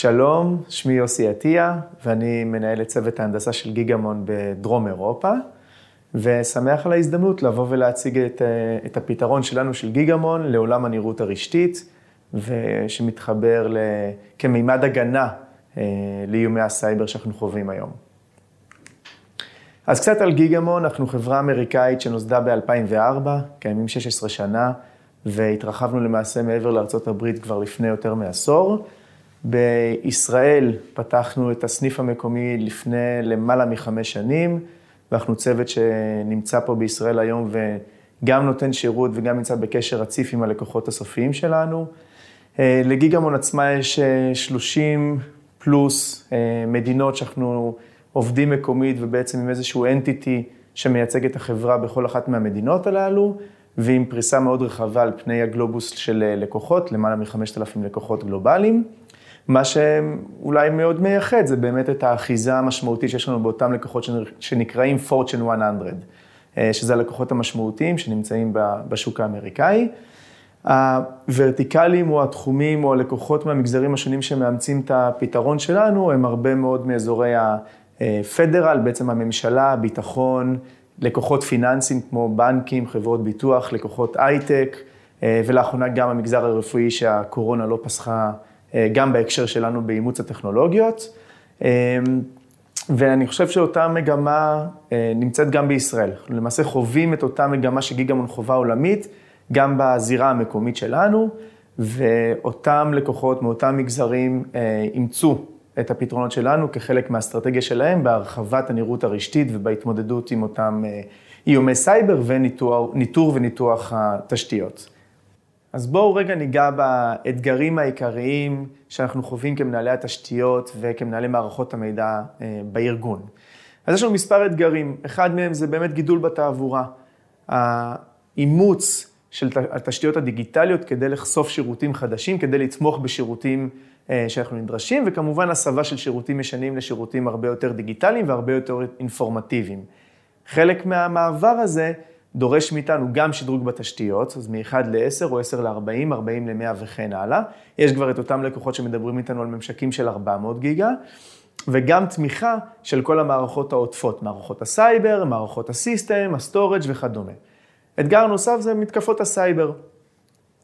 שלום, שמי יוסי עטיה, ואני מנהל את צוות ההנדסה של גיגמון בדרום אירופה, ושמח על ההזדמנות לבוא ולהציג את, את הפתרון שלנו של גיגמון לעולם הנראות הרשתית, ושמתחבר ל, כמימד הגנה אה, לאיומי הסייבר שאנחנו חווים היום. אז קצת על גיגמון, אנחנו חברה אמריקאית שנוסדה ב-2004, קיימים 16 שנה, והתרחבנו למעשה מעבר לארה"ב כבר לפני יותר מעשור. בישראל פתחנו את הסניף המקומי לפני למעלה מחמש שנים, ואנחנו צוות שנמצא פה בישראל היום וגם נותן שירות וגם נמצא בקשר רציף עם הלקוחות הסופיים שלנו. אה, לגיגמון עצמה יש 30 אה, פלוס אה, מדינות שאנחנו עובדים מקומית ובעצם עם איזשהו אנטיטי שמייצג את החברה בכל אחת מהמדינות הללו, ועם פריסה מאוד רחבה על פני הגלובוס של לקוחות, למעלה מ-5,000 לקוחות גלובליים. מה שאולי מאוד מייחד זה באמת את האחיזה המשמעותית שיש לנו באותם לקוחות שנקראים Fortune 100, שזה הלקוחות המשמעותיים שנמצאים בשוק האמריקאי. הוורטיקלים או התחומים או הלקוחות מהמגזרים השונים שמאמצים את הפתרון שלנו, הם הרבה מאוד מאזורי הפדרל, בעצם הממשלה, הביטחון, לקוחות פיננסיים כמו בנקים, חברות ביטוח, לקוחות הייטק, ולאחרונה גם המגזר הרפואי שהקורונה לא פסחה אה, גם בהקשר שלנו באימוץ הטכנולוגיות. אה, ואני חושב שאותה מגמה אה, נמצאת גם בישראל. אנחנו למעשה חווים את אותה מגמה שגיגמון חובה עולמית, גם בזירה המקומית שלנו, ואותם לקוחות מאותם מגזרים אימצו את הפתרונות שלנו כחלק מהאסטרטגיה שלהם בהרחבת הנראות הרשתית ובהתמודדות עם אותם איומי סייבר וניטור וניתוח התשתיות. אז בואו רגע ניגע באתגרים העיקריים שאנחנו חווים כמנהלי התשתיות וכמנהלי מערכות המידע אה, בארגון. אז יש לנו מספר אתגרים, אחד מהם זה באמת גידול בתעבורה. האימוץ של התשתיות הדיגיטליות כדי לחשוף שירותים חדשים, כדי לתמוך בשירותים אה, שאנחנו נדרשים, וכמובן הסבה של שירותים ישנים לשירותים הרבה יותר דיגיטליים והרבה יותר אינפורמטיביים. חלק מהמעבר הזה דורש מאיתנו גם שדרוג בתשתיות, אז מ-1 ל-10 או 10 ל-40, 40 ל-100 וכן הלאה. יש כבר את אותם לקוחות שמדברים איתנו על ממשקים של 400 גיגה, וגם תמיכה של כל המערכות העוטפות, מערכות הסייבר, מערכות ה system, ה storage וכדומה. אתגר נוסף זה מתקפות הסייבר.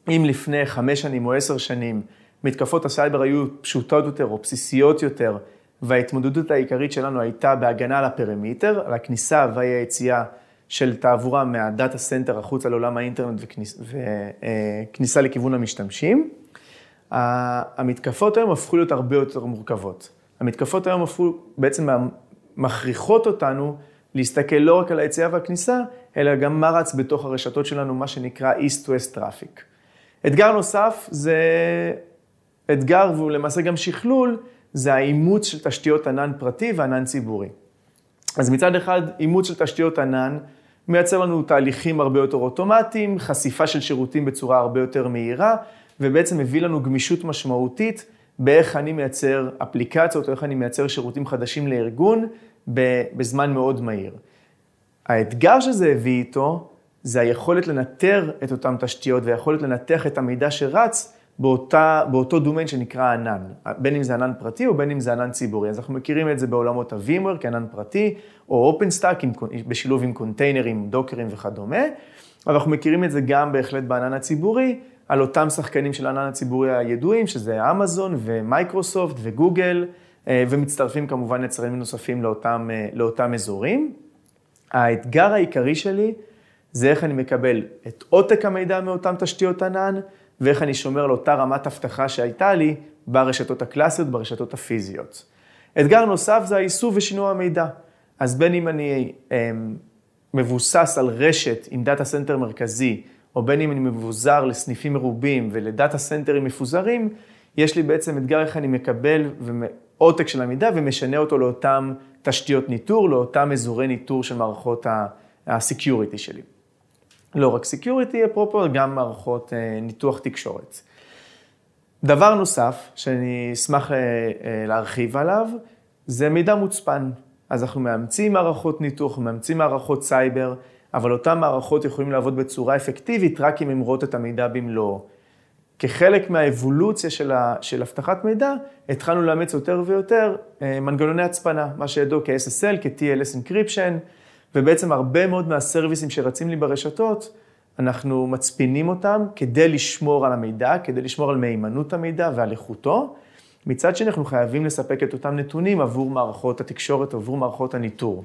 אם לפני 5 שנים או 10 שנים מתקפות הסייבר היו פשוטות יותר או בסיסיות יותר, וההתמודדות העיקרית שלנו הייתה בהגנה על ה perimeter, על הכניסה והיציאה של תעבורה מה data center החוצה לעולם האינטרנט וכניס, וכניסה לכיוון המשתמשים. המתקפות היום הפכו להיות הרבה יותר מורכבות. המתקפות היום הפכו, בעצם מכריחות אותנו להסתכל לא רק על היציאה והכניסה, אלא גם מה רץ בתוך הרשתות שלנו, מה שנקרא East-West Traffic. אתגר נוסף זה אתגר, והוא למעשה גם שכלול, זה האימוץ של תשתיות ענן פרטי וענן ציבורי. אז מצד אחד, אימוץ של תשתיות ענן מייצר לנו תהליכים הרבה יותר אוטומטיים, חשיפה של שירותים בצורה הרבה יותר מהירה, ובעצם מביא לנו גמישות משמעותית באיך אני מייצר אפליקציות, או איך אני מייצר שירותים חדשים לארגון בזמן מאוד מהיר. האתגר שזה הביא איתו, זה היכולת לנטר את אותן תשתיות והיכולת לנתח את המידע שרץ באותה, באותו דומיין שנקרא ענן, בין אם זה ענן פרטי או בין אם זה ענן ציבורי. אז אנחנו מכירים את זה בעולמות ה-VMware כענן פרטי, או OpenStack בשילוב עם קונטיינרים, דוקרים וכדומה, אבל אנחנו מכירים את זה גם בהחלט בענן הציבורי, על אותם שחקנים של הענן הציבורי הידועים, שזה אמזון ומייקרוסופט וגוגל, אה, ומצטרפים כמובן יצרנים נוספים לאותם, אה, לאותם אזורים. האתגר העיקרי שלי זה איך אני מקבל את עותק המידע מאותן תשתיות ענן, ואיך אני שומר על אותה רמת אבטחה שהייתה לי ברשתות הקלאסיות, ברשתות הפיזיות. אתגר נוסף זה האיסוף ושינוע המידע. אז בין אם אני אה, מבוסס על רשת עם data center מרכזי, או בין אם אני מבוזר לסניפים מרובים ול data center ים מפוזרים, יש לי בעצם אתגר איך אני מקבל עותק של המידע ומשנע אותו לאותם תשתיות ניטור, לאותם אזורי ניטור של מערכות ה-security שלי. לא רק security, אפרופו, גם מערכות אה, ניתוח תקשורת. דבר נוסף שאני אשמח אה, אה, להרחיב עליו, זה מידע מוצפן. אז אנחנו מאמצים מערכות ניתוח, מאמצים מערכות סייבר, אבל אותן מערכות יכולים לעבוד בצורה אפקטיבית רק אם רואות את המידע במלואו. כחלק מהאבולוציה של, ה, של אבטחת מידע, התחלנו לאמץ יותר ויותר מנגנוני הצפנה, מה שידוע כ-SSL, כ-TLS Encryption, ובעצם הרבה מאוד מהסרוויסים שרצים לי ברשתות, אנחנו מצפינים אותם כדי לשמור על המידע, כדי לשמור על מהימנות המידע ועל איכותו. מצד שני, אנחנו חייבים לספק את אותם נתונים עבור מערכות התקשורת, עבור מערכות הניטור.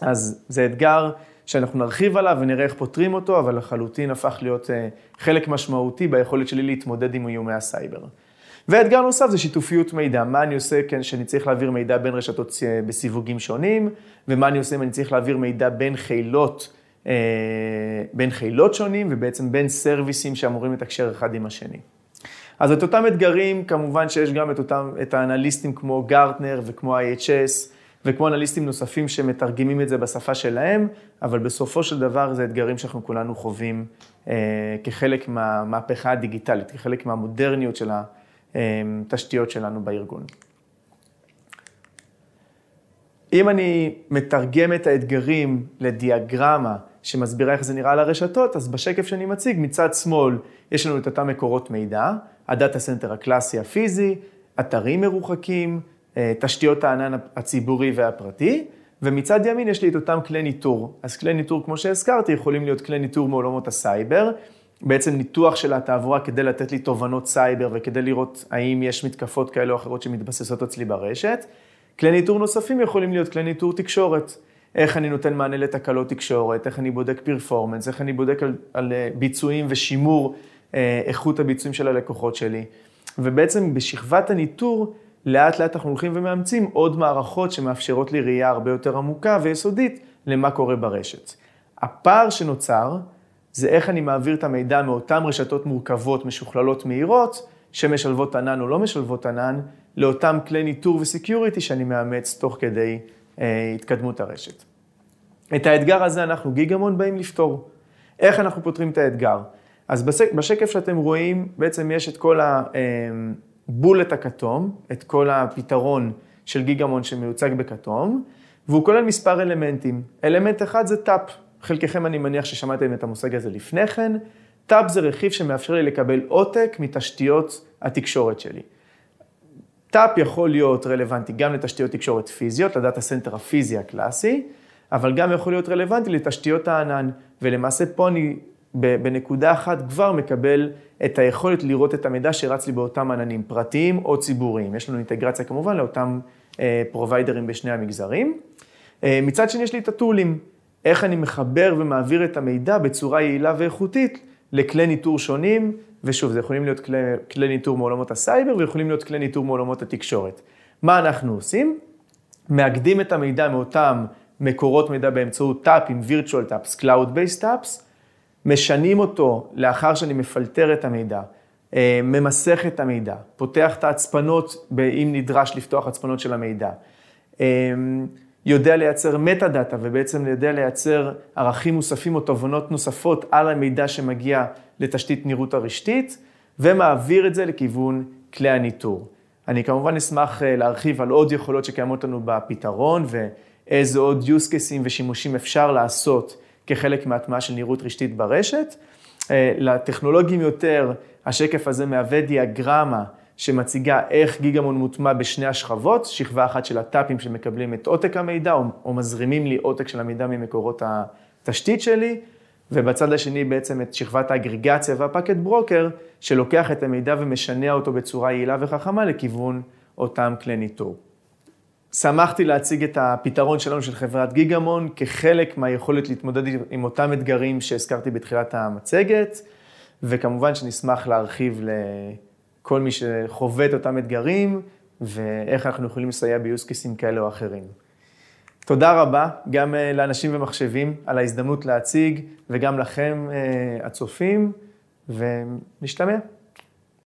אז זה אתגר שאנחנו נרחיב עליו ונראה איך פותרים אותו, אבל לחלוטין הפך להיות אה, חלק משמעותי ביכולת שלי להתמודד עם איומי הסייבר. ואתגר נוסף זה שיתופיות מידע. מה אני עושה כן, שאני צריך להעביר מידע בין רשתות אה, בסיווגים שונים, ומה אני עושה אם אני צריך להעביר מידע בין חילות, אה, בין חילות שונים, ובעצם בין סרוויסים שאמורים לתקשר אחד עם השני. אז את אותם אתגרים, כמובן שיש גם את אותם, את האנליסטים כמו גרטנר וכמו IHS, וכמו אנליסטים נוספים שמתרגמים את זה בשפה שלהם, אבל בסופו של דבר זה אתגרים שאנחנו כולנו חווים אה, כחלק מהמהפכה הדיגיטלית, כחלק מהמודרניות של התשתיות שלנו בארגון. אם אני מתרגם את האתגרים לדיאגרמה שמסבירה איך זה נראה על הרשתות, אז בשקף שאני מציג, מצד שמאל יש לנו את אותם מקורות מידע, ה data center הקלאסי הפיזי, אתרים מרוחקים, אה, תשתיות הענן הציבורי והפרטי, ומצד ימין יש לי את אותם כלי ניטור. אז כלי ניטור, כמו שהזכרתי, יכולים להיות כלי ניטור מעולמות הסייבר, בעצם ניתוח של התעבורה כדי לתת לי תובנות סייבר וכדי לראות האם יש מתקפות כאלה או אחרות שמתבססות אצלי ברשת. כלי ניטור נוספים יכולים להיות כלי ניטור תקשורת. איך אני נותן מענה לתקלות תקשורת, איך אני בודק performance, איך אני בודק על, על אה, ביצועים ושימור אה, איכות הביצועים של הלקוחות שלי. ובעצם בשכבת הניטור לאט לאט אנחנו הולכים ומאמצים עוד מערכות שמאפשרות לי ראייה הרבה יותר עמוקה ויסודית למה קורה ברשת. הפער שנוצר זה איך אני מעביר את המידע מאותן רשתות מורכבות, משוכללות, מהירות, שמשלבות ענן או לא משלבות ענן, לאותם כלי ניטור וסקיוריטי שאני מאמץ תוך כדי אה, התקדמות הרשת. את האתגר הזה אנחנו גיגמון באים לפתור. איך אנחנו פותרים את האתגר? אז בשקף שאתם רואים, בעצם יש את כל ה... אה, בולט הכתום, את כל הפתרון של גיגמון שמיוצג בכתום, והוא כולל מספר אלמנטים. אלמנט אחד זה TAP, חלקכם אני מניח ששמעתם את המושג הזה לפני כן. TAP זה רכיב שמאפשר לי לקבל עותק מתשתיות התקשורת שלי. TAP יכול להיות רלוונטי גם לתשתיות תקשורת פיזיות, ל data center הפיזי הקלאסי, אבל גם יכול להיות רלוונטי לתשתיות הענן, ולמעשה פה אני בנקודה אחת כבר מקבל את היכולת לראות את המידע שרץ לי באותם עננים, פרטיים או ציבוריים. יש לנו אינטגרציה כמובן לאותם פרוביידרים בשני המגזרים. אה, מצד שני יש לי את הטולים, איך אני מחבר ומעביר את המידע בצורה יעילה ואיכותית לכלי ניטור שונים, ושוב, זה יכולים להיות כלי, כלי ניטור מעולמות הסייבר ויכולים להיות כלי ניטור מעולמות התקשורת. מה אנחנו עושים? מאגדים את המידע מאותם מקורות מידע באמצעות טאפים, virtual taps, cloud-based taps, משנעים אותו לאחר שאני מפלטר את המידע, אה, ממסך את המידע, פותח את ההצפנות, אם נדרש לפתוח הצפנות של המידע, אה, יודע לייצר metadata ובעצם יודע לייצר ערכים מוספים או תובנות נוספות על המידע שמגיע לתשתית נראות הרשתית, ומעביר את זה לכיוון כלי הניטור. אני כמובן אשמח אה, להרחיב על עוד יכולות שקיימות לנו בפתרון ואיזה עוד use cases ושימושים אפשר לעשות כחלק מהטמעה של נראות רשתית ברשת. אה, לטכנולוגים יותר, השקף הזה מהווה דיאגרמה שמציגה איך גיגמון מוטמע בשני השכבות, שכבה אחת של הטאפים שמקבלים את עותק המידע, או, או מזרימים לי עותק של המידע ממקורות התשתית שלי, ובצד השני בעצם את שכבת האגריגציה והפקט ברוקר, שלוקח את המידע ומשנע אותו בצורה יעילה וחכמה לכיוון אותם כלי ניטור. שמחתי להציג את הפתרון שלנו של חברת גיגמון כחלק מהיכולת להתמודד עם אותם אתגרים שהזכרתי בתחילת המצגת, וכמובן שנשמח להרחיב לכל מי שחווה את אותם אתגרים, ואיך אנחנו יכולים לסייע ביוסקסים כאלה או אחרים. תודה רבה גם אה, לאנשים ומחשבים על ההזדמנות להציג, וגם לכם, אה, הצופים, ונשתמע.